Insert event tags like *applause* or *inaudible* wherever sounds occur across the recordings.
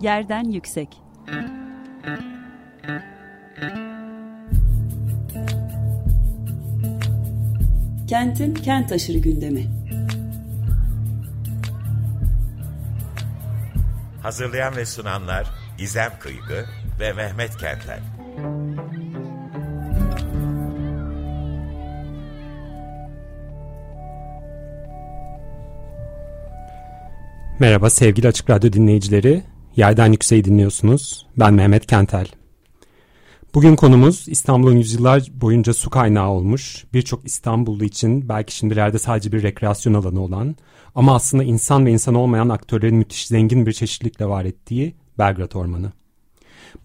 Yerden yüksek. Kentin kent aşırı gündemi. Hazırlayan ve sunanlar İzem Kıygı ve Mehmet Kentler. Merhaba sevgili Açık Radyo dinleyicileri. Yerden Yükseği dinliyorsunuz. Ben Mehmet Kentel. Bugün konumuz İstanbul'un yüzyıllar boyunca su kaynağı olmuş, birçok İstanbullu için belki şimdilerde sadece bir rekreasyon alanı olan ama aslında insan ve insan olmayan aktörlerin müthiş zengin bir çeşitlilikle var ettiği Belgrad Ormanı.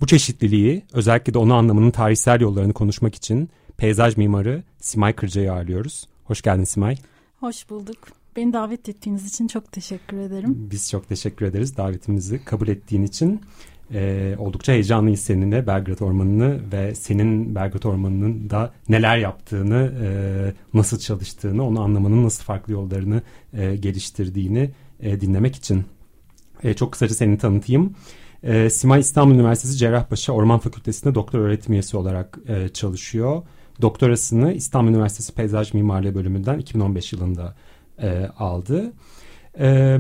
Bu çeşitliliği özellikle de onu anlamının tarihsel yollarını konuşmak için peyzaj mimarı Simay Kırca'yı ağırlıyoruz. Hoş geldin Simay. Hoş bulduk. Beni davet ettiğiniz için çok teşekkür ederim. Biz çok teşekkür ederiz davetimizi kabul ettiğin için. Ee, oldukça heyecanlıyız seninle Belgrad Ormanı'nı ve senin Belgrad Ormanı'nın da neler yaptığını, e, nasıl çalıştığını, onu anlamanın nasıl farklı yollarını e, geliştirdiğini e, dinlemek için. E, çok kısaca seni tanıtayım. E, Simay İstanbul Üniversitesi Cerrahpaşa Orman Fakültesi'nde doktor öğretim üyesi olarak e, çalışıyor. Doktorasını İstanbul Üniversitesi Peyzaj Mimarlığı bölümünden 2015 yılında e, aldı. E,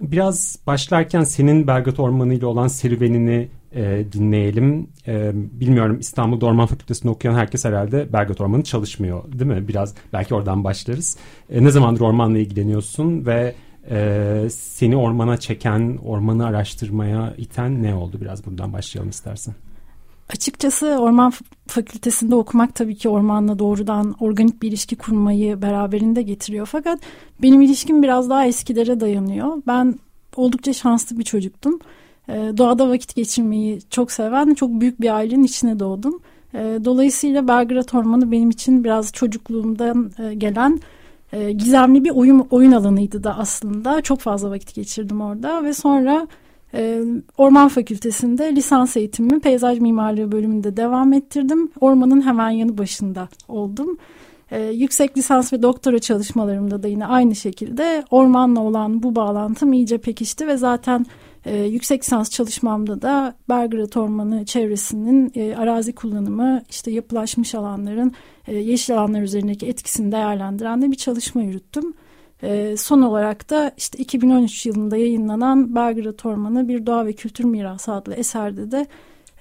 biraz başlarken senin Belgrad Ormanı ile olan serüvenini e, dinleyelim. E, bilmiyorum İstanbul Orman Fakültesi'nde okuyan herkes herhalde Belgrad Ormanı çalışmıyor değil mi? Biraz belki oradan başlarız. E, ne zamandır ormanla ilgileniyorsun ve e, seni ormana çeken, ormanı araştırmaya iten ne oldu? Biraz buradan başlayalım istersen. Açıkçası orman fakültesinde okumak tabii ki ormanla doğrudan organik bir ilişki kurmayı beraberinde getiriyor. Fakat benim ilişkim biraz daha eskilere dayanıyor. Ben oldukça şanslı bir çocuktum. Doğada vakit geçirmeyi çok seven, çok büyük bir ailenin içine doğdum. Dolayısıyla Belgrad Ormanı benim için biraz çocukluğumdan gelen gizemli bir oyun, oyun alanıydı da aslında. Çok fazla vakit geçirdim orada ve sonra ee, Orman Fakültesi'nde lisans eğitimimi peyzaj mimarlığı bölümünde devam ettirdim. Ormanın hemen yanı başında oldum. Ee, yüksek lisans ve doktora çalışmalarımda da yine aynı şekilde ormanla olan bu bağlantım iyice pekişti ve zaten e, yüksek lisans çalışmamda da Belgrad Ormanı çevresinin e, arazi kullanımı, işte yapılaşmış alanların e, yeşil alanlar üzerindeki etkisini değerlendiren de bir çalışma yürüttüm. E, son olarak da işte 2013 yılında yayınlanan Belgrad Ormanı Bir Doğa ve Kültür Mirası adlı eserde de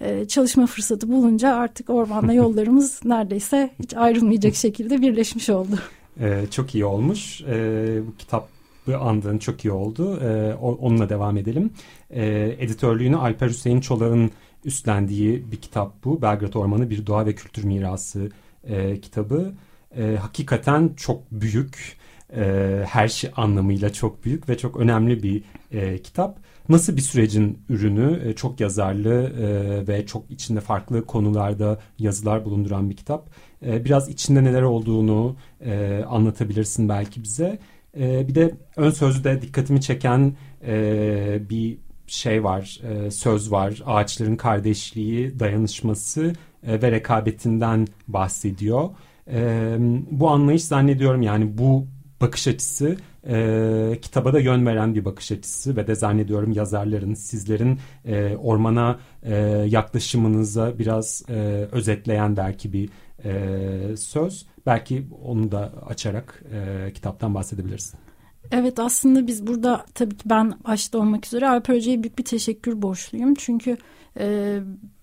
e, çalışma fırsatı bulunca artık ormanla *laughs* yollarımız neredeyse hiç ayrılmayacak *laughs* şekilde birleşmiş oldu. Ee, çok iyi olmuş. Ee, bu kitabı andığın çok iyi oldu. Ee, onunla devam edelim. Ee, editörlüğünü Alper Hüseyin Çolak'ın üstlendiği bir kitap bu. Belgrad Ormanı Bir Doğa ve Kültür Mirası e, kitabı. E, hakikaten çok büyük e, her şey anlamıyla çok büyük ve çok önemli bir e, kitap. Nasıl bir sürecin ürünü? E, çok yazarlı e, ve çok içinde farklı konularda yazılar bulunduran bir kitap. E, biraz içinde neler olduğunu e, anlatabilirsin belki bize. E, bir de ön sözde dikkatimi çeken e, bir şey var, e, söz var. Ağaçların kardeşliği, dayanışması e, ve rekabetinden bahsediyor. E, bu anlayış zannediyorum yani bu bakış açısı e, kitaba da yön veren bir bakış açısı ve de zannediyorum yazarların sizlerin e, ormana e, yaklaşımınıza biraz e, özetleyen belki bir e, söz. Belki onu da açarak e, kitaptan bahsedebilirsin. Evet aslında biz burada tabii ki ben başta olmak üzere Alper Hoca'ya büyük bir teşekkür borçluyum. Çünkü e,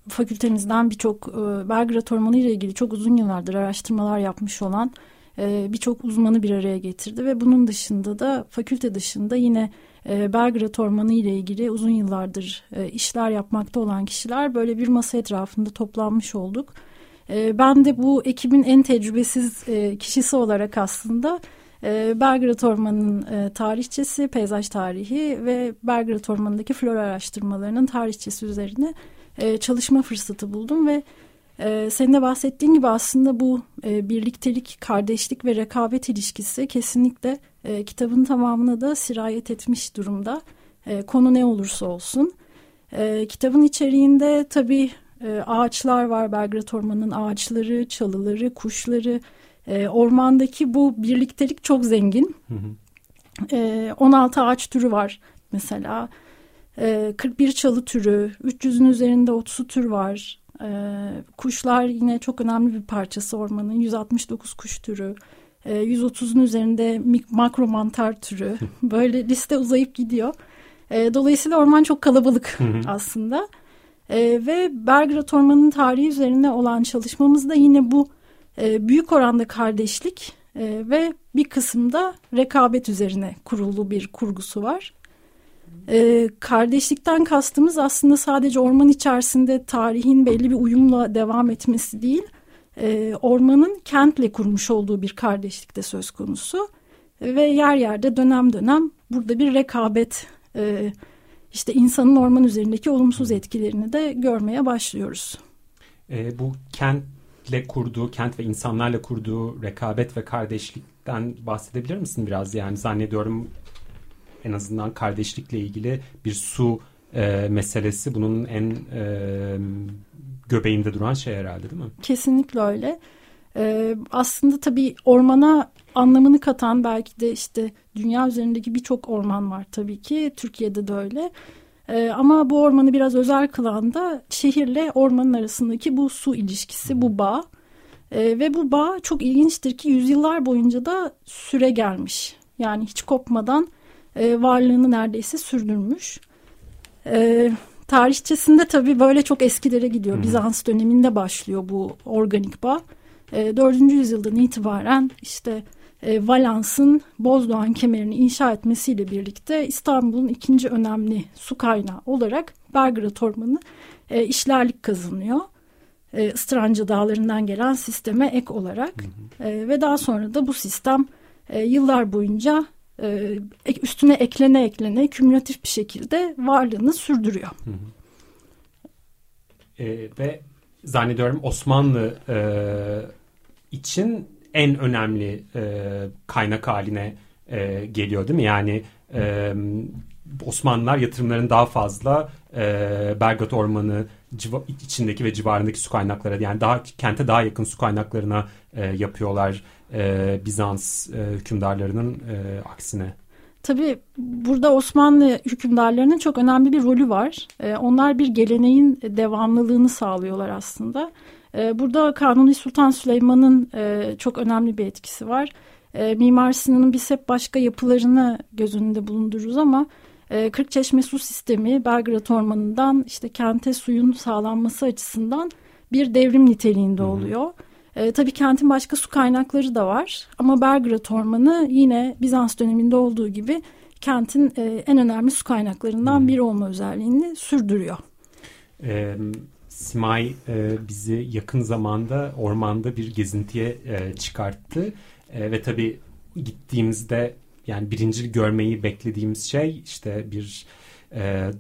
fakültemizden birçok e, Belgrad Ormanı ile ilgili çok uzun yıllardır araştırmalar yapmış olan e, birçok uzmanı bir araya getirdi ve bunun dışında da fakülte dışında yine e, Belgrad Ormanı ile ilgili uzun yıllardır e, işler yapmakta olan kişiler böyle bir masa etrafında toplanmış olduk. ben de bu ekibin en tecrübesiz kişisi olarak aslında Belgrad Ormanı'nın tarihçesi, peyzaj tarihi ve Belgrad Ormanı'ndaki flora araştırmalarının tarihçesi üzerine çalışma fırsatı buldum ve ee, senin de bahsettiğin gibi aslında bu e, birliktelik, kardeşlik ve rekabet ilişkisi kesinlikle e, kitabın tamamına da sirayet etmiş durumda. E, konu ne olursa olsun. E, kitabın içeriğinde tabii e, ağaçlar var. Belgrad Ormanı'nın ağaçları, çalıları, kuşları. E, ormandaki bu birliktelik çok zengin. Hı hı. E, 16 ağaç türü var mesela. E, 41 çalı türü, 300'ün üzerinde otsu tür var. E, kuşlar yine çok önemli bir parçası ormanın. 169 kuş türü. 130'un üzerinde makro mantar türü. *laughs* Böyle liste uzayıp gidiyor. Dolayısıyla orman çok kalabalık aslında. Ve Belgrad Ormanı'nın tarihi üzerine olan çalışmamızda yine bu büyük oranda kardeşlik ve bir kısımda rekabet üzerine kurulu bir kurgusu var. Kardeşlikten kastımız aslında sadece orman içerisinde tarihin belli bir uyumla devam etmesi değil e, ormanın kentle kurmuş olduğu bir kardeşlikte söz konusu. Ve yer yerde dönem dönem burada bir rekabet e, işte insanın orman üzerindeki olumsuz etkilerini de görmeye başlıyoruz. E, bu kentle kurduğu, kent ve insanlarla kurduğu rekabet ve kardeşlikten bahsedebilir misin biraz? Yani zannediyorum en azından kardeşlikle ilgili bir su e, meselesi bunun en e, göbeğinde duran şey herhalde değil mi? Kesinlikle öyle. Ee, aslında tabii ormana anlamını katan belki de işte dünya üzerindeki birçok orman var tabii ki. Türkiye'de de öyle. Ee, ama bu ormanı biraz özel kılan da şehirle ormanın arasındaki bu su ilişkisi, bu bağ. Ee, ve bu bağ çok ilginçtir ki yüzyıllar boyunca da süre gelmiş. Yani hiç kopmadan e, varlığını neredeyse sürdürmüş. Ee, Tarihçesinde tabii böyle çok eskilere gidiyor. Hı. Bizans döneminde başlıyor bu organik bağ. E, 4. yüzyıldan itibaren işte e, Valans'ın Bozdoğan kemerini inşa etmesiyle birlikte İstanbul'un ikinci önemli su kaynağı olarak Belgrad Ormanı e, işlerlik kazanıyor. E, Istranca dağlarından gelen sisteme ek olarak hı hı. E, ve daha sonra da bu sistem e, yıllar boyunca e, üstüne eklene eklene kümülatif bir şekilde varlığını sürdürüyor. E, ve zannediyorum Osmanlı e, için en önemli e, kaynak haline e, geliyor değil mi? Yani e, Osmanlılar yatırımların daha fazla e, Belgrad Ormanı içindeki ve civarındaki su kaynakları yani daha kente daha yakın su kaynaklarına e, yapıyorlar e, Bizans e, hükümdarlarının e, aksine. Tabii burada Osmanlı hükümdarlarının çok önemli bir rolü var. E, onlar bir geleneğin devamlılığını sağlıyorlar aslında. E, burada Kanuni Sultan Süleyman'ın e, çok önemli bir etkisi var. E, Mimar Sinan'ın biz hep başka yapılarını göz önünde bulundururuz ama e, Kırkçeşme su sistemi Belgrad Ormanı'ndan işte kente suyun sağlanması açısından bir devrim niteliğinde oluyor. Hı hı. E, tabii kentin başka su kaynakları da var ama Belgrad Ormanı yine Bizans döneminde olduğu gibi kentin e, en önemli su kaynaklarından hmm. biri olma özelliğini sürdürüyor. E, Simay e, bizi yakın zamanda ormanda bir gezintiye e, çıkarttı e, ve tabii gittiğimizde yani birinci görmeyi beklediğimiz şey işte bir e,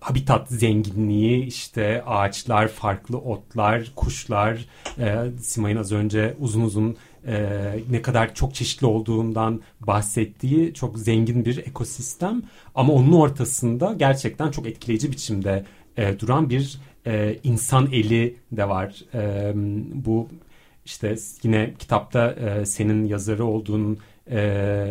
habitat zenginliği işte ağaçlar, farklı otlar, kuşlar e, Simay'ın az önce uzun uzun e, ne kadar çok çeşitli olduğundan bahsettiği çok zengin bir ekosistem ama onun ortasında gerçekten çok etkileyici biçimde e, duran bir e, insan eli de var. E, bu işte yine kitapta e, senin yazarı olduğun e,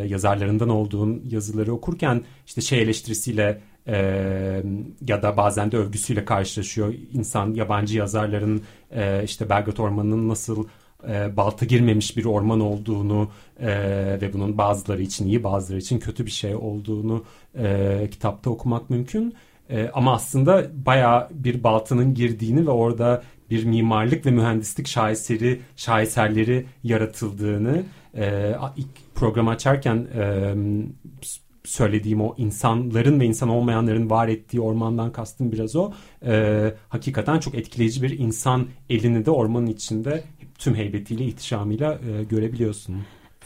yazarlarından olduğun yazıları okurken işte şey eleştirisiyle e, ya da bazen de övgüsüyle karşılaşıyor. İnsan yabancı yazarların e, işte Belgrad Ormanı'nın nasıl e, balta girmemiş bir orman olduğunu e, ve bunun bazıları için iyi bazıları için kötü bir şey olduğunu e, kitapta okumak mümkün. E, ama aslında baya bir baltanın girdiğini ve orada bir mimarlık ve mühendislik şaheseri, şaheserleri yaratıldığını e, ilk program açarken e, söylediğim o insanların ve insan olmayanların var ettiği ormandan kastım biraz o. E, hakikaten çok etkileyici bir insan elini de ormanın içinde tüm heybetiyle, ihtişamıyla e, görebiliyorsun.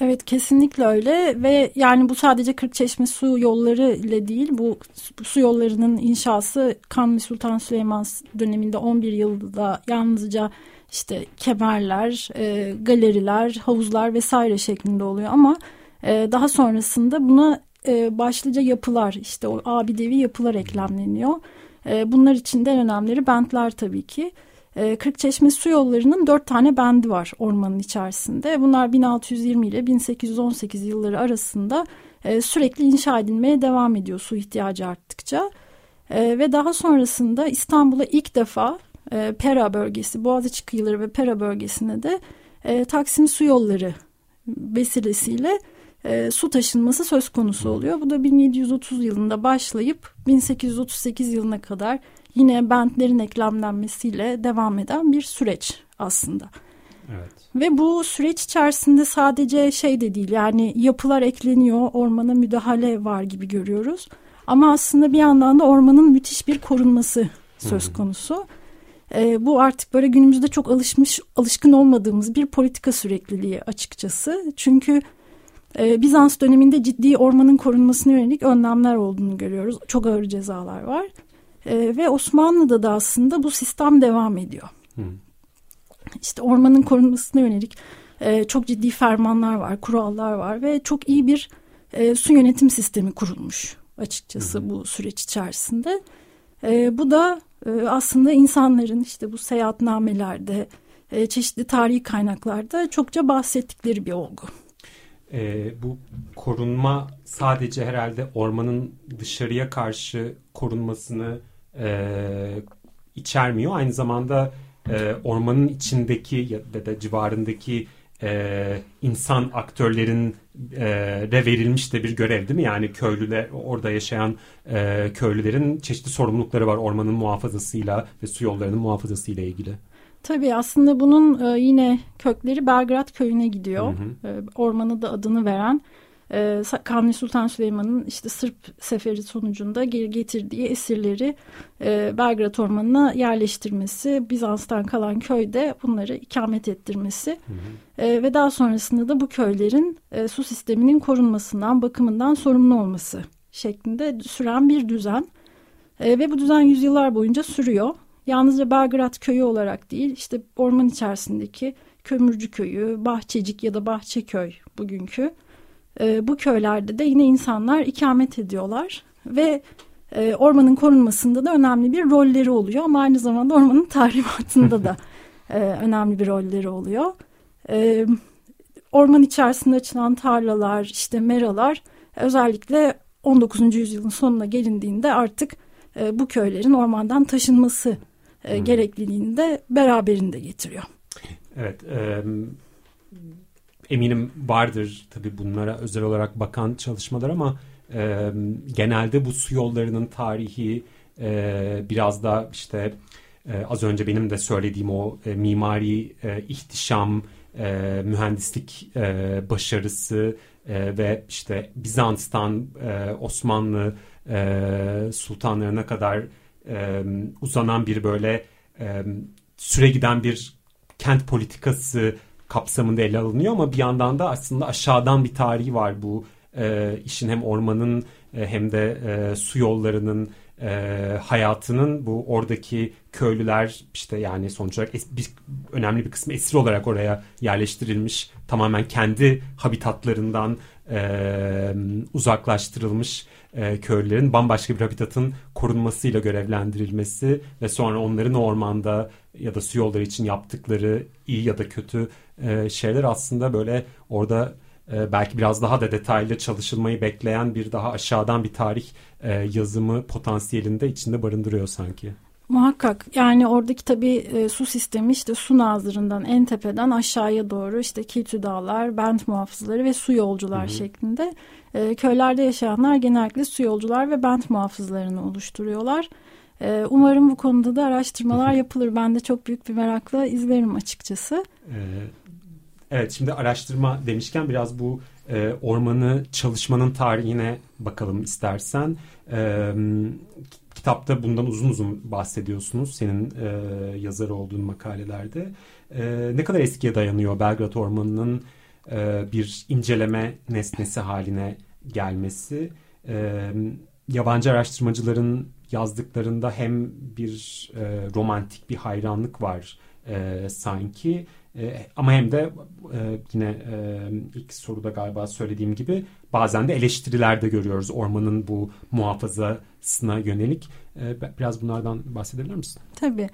Evet kesinlikle öyle ve yani bu sadece Kırkçeşme su yolları ile değil bu, bu su yollarının inşası Kanuni Sultan Süleyman döneminde 11 yılda yalnızca işte kemerler, e, galeriler, havuzlar vesaire şeklinde oluyor ama e, daha sonrasında buna e, başlıca yapılar işte o abidevi yapılar eklemleniyor. E, bunlar içinde en önemlileri bentler tabii ki. E, Kırkçeşme su yollarının dört tane bendi var ormanın içerisinde. Bunlar 1620 ile 1818 yılları arasında e, sürekli inşa edilmeye devam ediyor su ihtiyacı arttıkça. E, ve daha sonrasında İstanbul'a ilk defa e, Pera bölgesi, Boğaziçi kıyıları ve Pera bölgesine de e, Taksim su yolları vesilesiyle e, su taşınması söz konusu oluyor. Bu da 1730 yılında başlayıp 1838 yılına kadar yine bentlerin eklemlenmesiyle devam eden bir süreç aslında. Evet. Ve bu süreç içerisinde sadece şey de değil yani yapılar ekleniyor, ormana müdahale var gibi görüyoruz. Ama aslında bir yandan da ormanın müthiş bir korunması söz konusu. E, bu artık böyle günümüzde çok alışmış, alışkın olmadığımız bir politika sürekliliği açıkçası. Çünkü e, Bizans döneminde ciddi ormanın korunmasına yönelik önlemler olduğunu görüyoruz. Çok ağır cezalar var. E, ve Osmanlı'da da aslında bu sistem devam ediyor. Hı. İşte ormanın korunmasına yönelik e, çok ciddi fermanlar var, kurallar var ve çok iyi bir e, su yönetim sistemi kurulmuş açıkçası hı bu süreç içerisinde. E, bu da e, aslında insanların işte bu seyahatnamelerde, e, çeşitli tarihi kaynaklarda çokça bahsettikleri bir olgu. E, bu korunma sadece herhalde ormanın dışarıya karşı korunmasını e, içermiyor. Aynı zamanda e, ormanın içindeki ya da civarındaki e, insan aktörlerin e, de verilmiş de bir görev değil mi? Yani köylüler orada yaşayan e, köylülerin çeşitli sorumlulukları var ormanın muhafazasıyla ve su yollarının muhafazasıyla ilgili. Tabii aslında bunun e, yine kökleri Belgrad köyüne gidiyor. Hı hı. E, ormanı da adını veren e, Kanuni Sultan Süleyman'ın işte Sırp seferi sonucunda geri getirdiği esirleri e, Belgrad Ormanı'na yerleştirmesi, Bizans'tan kalan köyde bunları ikamet ettirmesi hı hı. E, ve daha sonrasında da bu köylerin e, su sisteminin korunmasından, bakımından sorumlu olması şeklinde süren bir düzen. E, ve bu düzen yüzyıllar boyunca sürüyor. Yalnızca Belgrad köyü olarak değil, işte orman içerisindeki Kömürcü köyü, Bahçecik ya da Bahçeköy bugünkü e, bu köylerde de yine insanlar ikamet ediyorlar ve e, ormanın korunmasında da önemli bir rolleri oluyor ama aynı zamanda ormanın *laughs* tahribatında da e, önemli bir rolleri oluyor. E, orman içerisinde açılan tarlalar, işte meralar özellikle 19. yüzyılın sonuna gelindiğinde artık e, bu köylerin ormandan taşınması e, hmm. gerekliliğini de beraberinde getiriyor. Evet, e, eminim vardır tabii bunlara özel olarak bakan çalışmalar ama e, genelde bu su yollarının tarihi e, biraz da işte e, az önce benim de söylediğim o e, mimari e, ihtişam, e, mühendislik e, başarısı e, ve işte Bizans'tan e, Osmanlı e, sultanlarına kadar e, uzanan bir böyle e, süre giden bir kent politikası kapsamında ele alınıyor ama bir yandan da aslında aşağıdan bir tarihi var bu e, işin hem ormanın e, hem de e, su yollarının e, hayatının. Bu oradaki köylüler işte yani sonuç olarak es, bir, önemli bir kısmı esir olarak oraya yerleştirilmiş tamamen kendi habitatlarından e, uzaklaştırılmış e, köylülerin bambaşka bir habitatın korunmasıyla görevlendirilmesi ve sonra onların ormanda ya da su yolları için yaptıkları iyi ya da kötü e, şeyler aslında böyle orada e, belki biraz daha da detaylı çalışılmayı bekleyen bir daha aşağıdan bir tarih e, yazımı potansiyelinde içinde barındırıyor sanki. Muhakkak yani oradaki tabii e, su sistemi işte su nazırından en tepeden aşağıya doğru işte Kiltü Dağlar, bent muhafızları ve su yolcular Hı-hı. şeklinde e, köylerde yaşayanlar genellikle su yolcular ve bent muhafızlarını oluşturuyorlar. E, umarım bu konuda da araştırmalar yapılır. Ben de çok büyük bir merakla izlerim açıkçası. E, evet şimdi araştırma demişken biraz bu e, ormanı çalışmanın tarihine bakalım istersen. E, kitapta bundan uzun uzun bahsediyorsunuz senin e, yazar olduğun makalelerde. E, ne kadar eskiye dayanıyor Belgrad Ormanı'nın e, bir inceleme nesnesi haline gelmesi? E, yabancı araştırmacıların yazdıklarında hem bir e, romantik bir hayranlık var e, sanki e, ama hem de e, yine e, ilk soruda galiba söylediğim gibi bazen de eleştirilerde görüyoruz ormanın bu muhafazasına yönelik. E, biraz bunlardan bahsedebilir misin? Tabii.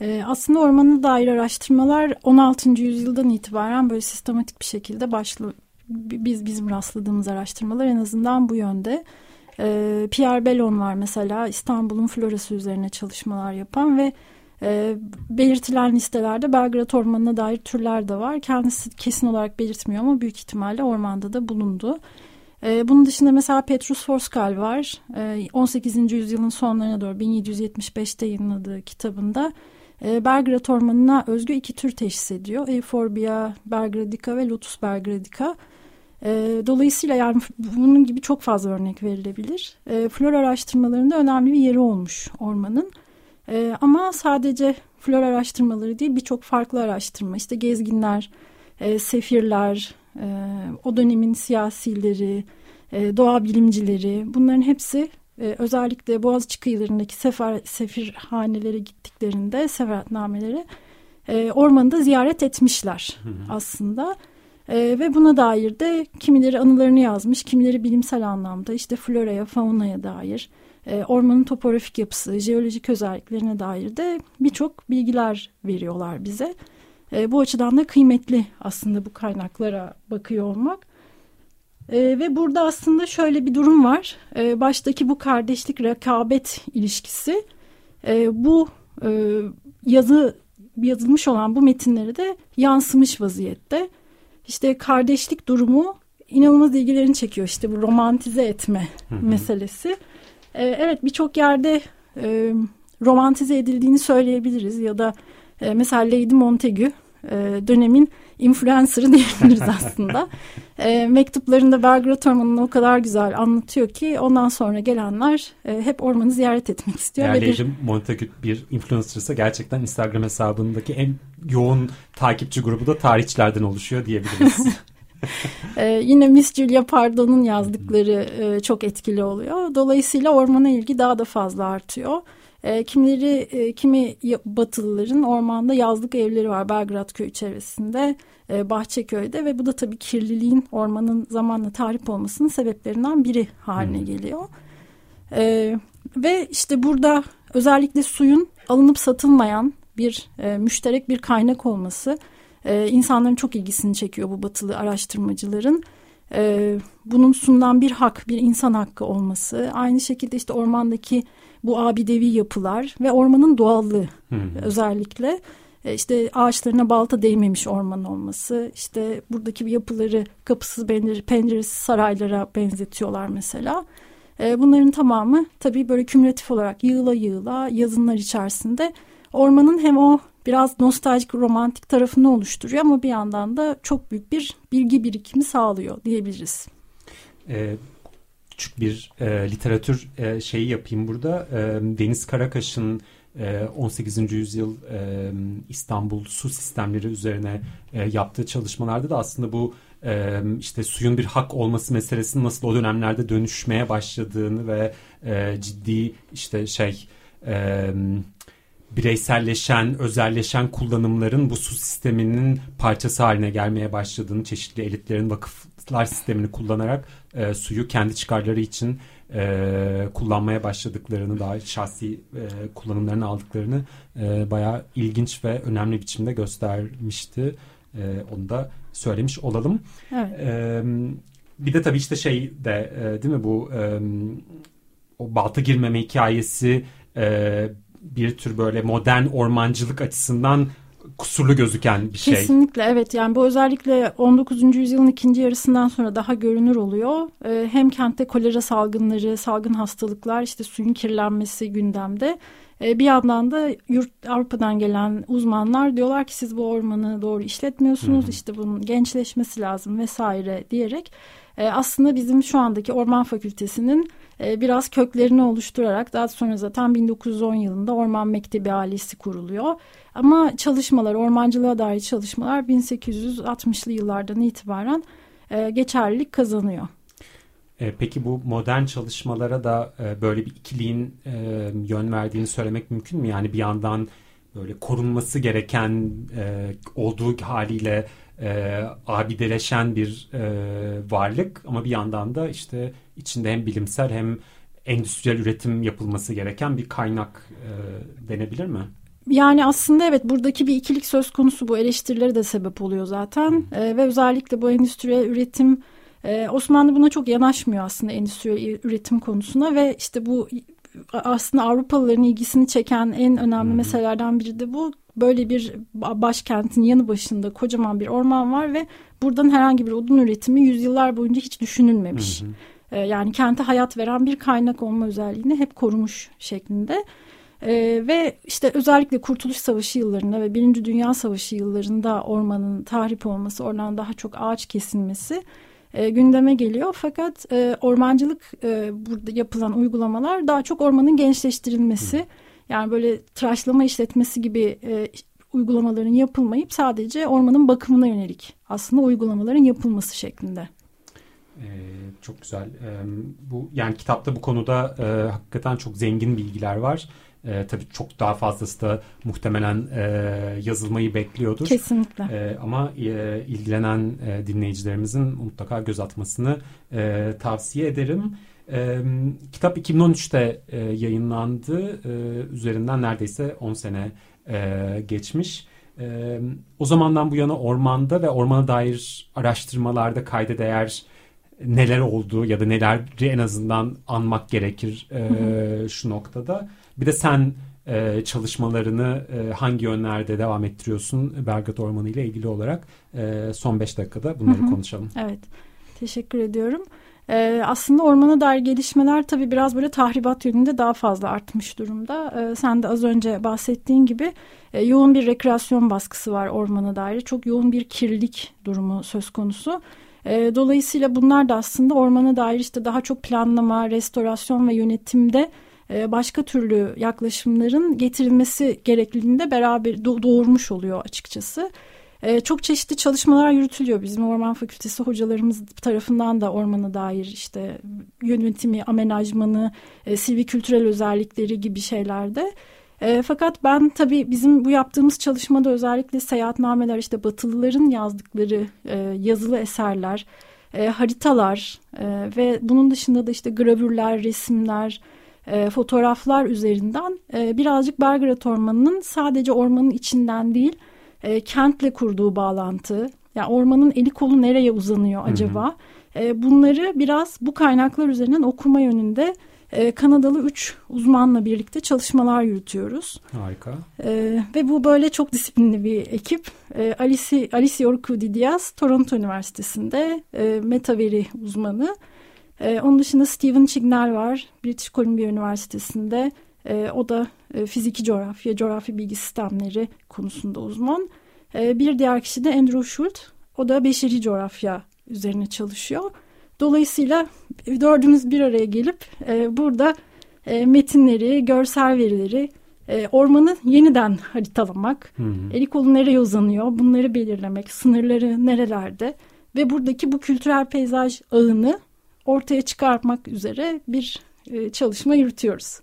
E, aslında ormana dair araştırmalar 16. yüzyıldan itibaren böyle sistematik bir şekilde başlı biz bizim rastladığımız araştırmalar en azından bu yönde. Pierre Bellon var mesela İstanbul'un florası üzerine çalışmalar yapan ve e, belirtilen listelerde Belgrad Ormanı'na dair türler de var. Kendisi kesin olarak belirtmiyor ama büyük ihtimalle ormanda da bulundu. E, bunun dışında mesela Petrus Forskal var. E, 18. yüzyılın sonlarına doğru 1775'te yayınladığı kitabında e, Belgrad Ormanı'na özgü iki tür teşhis ediyor. Euphorbia belgradica ve Lotus belgradica. E, dolayısıyla yani bunun gibi çok fazla örnek verilebilir. Flora araştırmalarında önemli bir yeri olmuş ormanın. E, ama sadece flora araştırmaları değil birçok farklı araştırma işte gezginler, e, sefirler, e, o dönemin siyasileri, e, doğa bilimcileri bunların hepsi e, özellikle Boğaziçi kıyılarındaki sefer, sefirhanelere gittiklerinde seferatnameleri e, ormanı da ziyaret etmişler aslında. E, ve buna dair de kimileri anılarını yazmış, kimileri bilimsel anlamda işte floraya, faunaya dair, e, ormanın topografik yapısı, jeolojik özelliklerine dair de birçok bilgiler veriyorlar bize. E, bu açıdan da kıymetli aslında bu kaynaklara bakıyor olmak. E, ve burada aslında şöyle bir durum var. E, baştaki bu kardeşlik rekabet ilişkisi e, bu e, yazı yazılmış olan bu metinleri de yansımış vaziyette. İşte kardeşlik durumu inanılmaz ilgilerini çekiyor. İşte bu romantize etme hı hı. meselesi. E, evet birçok yerde e, romantize edildiğini söyleyebiliriz ya da e, mesela Lady Montagu e, dönemin influencer'ı *laughs* diyebiliriz aslında. e, mektuplarında Belgrad Ormanı'nı o kadar güzel anlatıyor ki ondan sonra gelenler e, hep ormanı ziyaret etmek istiyor. Yani Lady Montagu bir influencer'sa gerçekten Instagram hesabındaki en yoğun takipçi grubu da tarihçilerden oluşuyor diyebiliriz. *laughs* *laughs* ee, yine Miss Julia Pardo'nun yazdıkları e, çok etkili oluyor. Dolayısıyla ormana ilgi daha da fazla artıyor. E, kimleri, e, kimi Batılıların ormanda yazlık evleri var Belgrad köyü çevresinde, e, Bahçeköy'de ve bu da tabii kirliliğin ormanın zamanla tahrip olmasının sebeplerinden biri haline hmm. geliyor. E, ve işte burada özellikle suyun alınıp satılmayan bir e, müşterek bir kaynak olması e, insanların çok ilgisini çekiyor bu batılı araştırmacıların. E, bunun sunulan bir hak, bir insan hakkı olması. Aynı şekilde işte ormandaki bu abidevi yapılar ve ormanın doğallığı hmm. özellikle. E, işte ağaçlarına balta değmemiş orman olması, işte buradaki yapıları kapısız penceresiz saraylara benzetiyorlar mesela. Bunların tamamı tabii böyle kümülatif olarak yığıla yığıla yazınlar içerisinde ormanın hem o biraz nostaljik romantik tarafını oluşturuyor ama bir yandan da çok büyük bir bilgi birikimi sağlıyor diyebiliriz. E, küçük bir e, literatür e, şeyi yapayım burada. E, Deniz Karakaş'ın 18. E, yüzyıl e, İstanbul su sistemleri üzerine e, yaptığı çalışmalarda da aslında bu işte suyun bir hak olması meselesinin nasıl o dönemlerde dönüşmeye başladığını ve ciddi işte şey bireyselleşen, özelleşen kullanımların bu su sisteminin parçası haline gelmeye başladığını, çeşitli elitlerin vakıflar sistemini kullanarak e, suyu kendi çıkarları için e, kullanmaya başladıklarını, daha şahsi e, kullanımlarını aldıklarını e, bayağı ilginç ve önemli biçimde göstermişti. E, onu da söylemiş olalım. Evet. E, bir de tabii işte şey de e, değil mi bu e, o balta girmeme hikayesi e, bir tür böyle modern ormancılık açısından kusurlu gözüken bir şey. Kesinlikle evet yani bu özellikle 19. yüzyılın ikinci yarısından sonra daha görünür oluyor. Ee, hem kentte kolera salgınları, salgın hastalıklar, işte suyun kirlenmesi gündemde. Ee, bir yandan da yurt Avrupa'dan gelen uzmanlar diyorlar ki siz bu ormanı doğru işletmiyorsunuz. Hı işte bunun gençleşmesi lazım vesaire diyerek e, aslında bizim şu andaki Orman Fakültesinin e, biraz köklerini oluşturarak daha sonra zaten 1910 yılında Orman Mektebi ailesi kuruluyor. Ama çalışmalar, ormancılığa dair çalışmalar 1860'lı yıllardan itibaren e, geçerlilik kazanıyor. E, peki bu modern çalışmalara da böyle bir ikiliğin yön verdiğini söylemek mümkün mü? Yani bir yandan böyle korunması gereken olduğu haliyle e, abideleşen bir e, varlık. Ama bir yandan da işte içinde hem bilimsel hem endüstriyel üretim yapılması gereken bir kaynak e, denebilir mi? Yani aslında evet buradaki bir ikilik söz konusu bu. Eleştirileri de sebep oluyor zaten. E, ve özellikle bu endüstriyel üretim e, Osmanlı buna çok yanaşmıyor aslında endüstriyel üretim konusuna. Ve işte bu aslında Avrupalıların ilgisini çeken en önemli meselelerden biri de bu. Böyle bir başkentin yanı başında kocaman bir orman var ve buradan herhangi bir odun üretimi yüzyıllar boyunca hiç düşünülmemiş. Hmm. Yani kente hayat veren bir kaynak olma özelliğini hep korumuş şeklinde. Ee, ve işte özellikle Kurtuluş Savaşı yıllarında ve Birinci Dünya Savaşı yıllarında ormanın tahrip olması, oradan daha çok ağaç kesilmesi e, gündeme geliyor. Fakat e, ormancılık e, burada yapılan uygulamalar daha çok ormanın gençleştirilmesi, Hı. Yani böyle tıraşlama işletmesi gibi e, uygulamaların yapılmayıp sadece ormanın bakımına yönelik aslında uygulamaların yapılması şeklinde. Ee, çok güzel. Ee, bu yani kitapta bu konuda e, hakikaten çok zengin bilgiler var. E, tabii çok daha fazlası da muhtemelen e, yazılmayı bekliyordur. Kesinlikle. E, ama e, ilgilenen e, dinleyicilerimizin mutlaka göz atmasını e, tavsiye ederim. E, kitap 2013'te e, yayınlandı. E, üzerinden neredeyse 10 sene e, geçmiş. E, o zamandan bu yana ormanda ve ormana dair araştırmalarda kayda değer neler oldu ya da neleri en azından anmak gerekir e, şu noktada. Bir de sen e, çalışmalarını e, hangi yönlerde devam ettiriyorsun Belgrad Ormanı ile ilgili olarak e, son beş dakikada bunları hı hı. konuşalım. Evet teşekkür ediyorum. Ee, aslında ormana dair gelişmeler tabii biraz böyle tahribat yönünde daha fazla artmış durumda. Ee, sen de az önce bahsettiğin gibi e, yoğun bir rekreasyon baskısı var ormana dair. Çok yoğun bir kirlilik durumu söz konusu. E, dolayısıyla bunlar da aslında ormana dair işte daha çok planlama, restorasyon ve yönetimde e, başka türlü yaklaşımların getirilmesi gerekliliğinde beraber doğurmuş oluyor açıkçası. E, çok çeşitli çalışmalar yürütülüyor bizim Orman Fakültesi hocalarımız tarafından da ormana dair işte yönetimi, amenajmanı, e, silvi kültürel özellikleri gibi şeylerde. E, fakat ben tabii bizim bu yaptığımız çalışmada özellikle seyahatnameler işte Batılıların yazdıkları e, yazılı eserler, e, haritalar e, ve bunun dışında da işte gravürler, resimler, e, fotoğraflar üzerinden e, birazcık Belgrad Ormanı'nın sadece ormanın içinden değil e, kentle kurduğu bağlantı, yani ormanın eli kolu nereye uzanıyor acaba? Hı hı. E, bunları biraz bu kaynaklar üzerinden okuma yönünde e, Kanadalı üç uzmanla birlikte çalışmalar yürütüyoruz. Harika. E, ve bu böyle çok disiplinli bir ekip. Alice, Alice Orkudi Diaz Toronto Üniversitesi'nde metaveri uzmanı. Onun dışında Steven Chignell var British Columbia Üniversitesi'nde. E, o da e, fiziki coğrafya, coğrafi bilgi sistemleri konusunda uzman. E, bir diğer kişi de Andrew Schult. O da beşeri coğrafya üzerine çalışıyor. Dolayısıyla dördümüz bir araya gelip e, burada e, metinleri, görsel verileri, e, ormanı yeniden haritalamak, hı hı. eli kolu nereye uzanıyor bunları belirlemek, sınırları nerelerde ve buradaki bu kültürel peyzaj ağını ortaya çıkarmak üzere bir e, çalışma yürütüyoruz.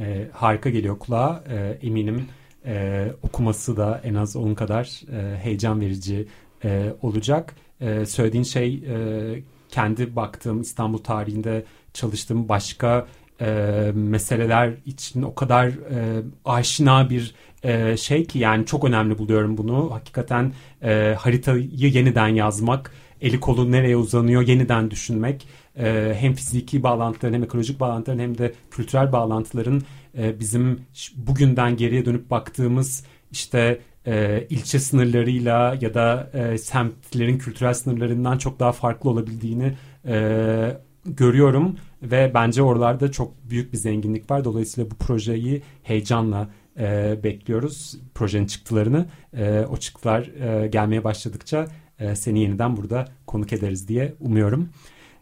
E, harika geliyor kulağa. E, eminim e, okuması da en az onun kadar e, heyecan verici e, olacak. E, söylediğin şey e, kendi baktığım İstanbul tarihinde çalıştığım başka e, meseleler için o kadar e, aşina bir e, şey ki yani çok önemli buluyorum bunu. Hakikaten e, haritayı yeniden yazmak, eli kolu nereye uzanıyor yeniden düşünmek e, hem fiziki bağlantıların hem ekolojik bağlantıların hem de kültürel bağlantıların e, bizim bugünden geriye dönüp baktığımız işte e, ilçe sınırlarıyla ya da e, semtlerin kültürel sınırlarından çok daha farklı olabildiğini e, görüyorum ve bence oralarda çok büyük bir zenginlik var. Dolayısıyla bu projeyi heyecanla e, bekliyoruz. Projenin çıktılarını. E, o çıktılar e, gelmeye başladıkça e, seni yeniden burada konuk ederiz diye umuyorum.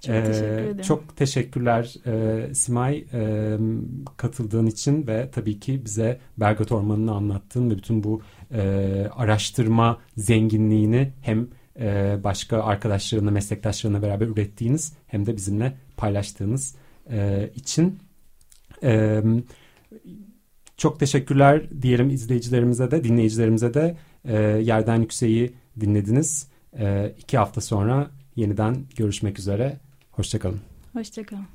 Çok ee, teşekkür ederim. Çok teşekkürler e, Simay e, katıldığın için ve tabii ki bize Bergat Ormanı'nı anlattığın ve bütün bu e, araştırma zenginliğini hem e, başka arkadaşlarınla, meslektaşlarınla beraber ürettiğiniz hem de bizimle paylaştığınız e, için. E, çok teşekkürler diyelim izleyicilerimize de, dinleyicilerimize de e, Yerden Yükseği dinlediniz. E, iki hafta sonra yeniden görüşmek üzere. Hoşçakalın. Hoşçakalın.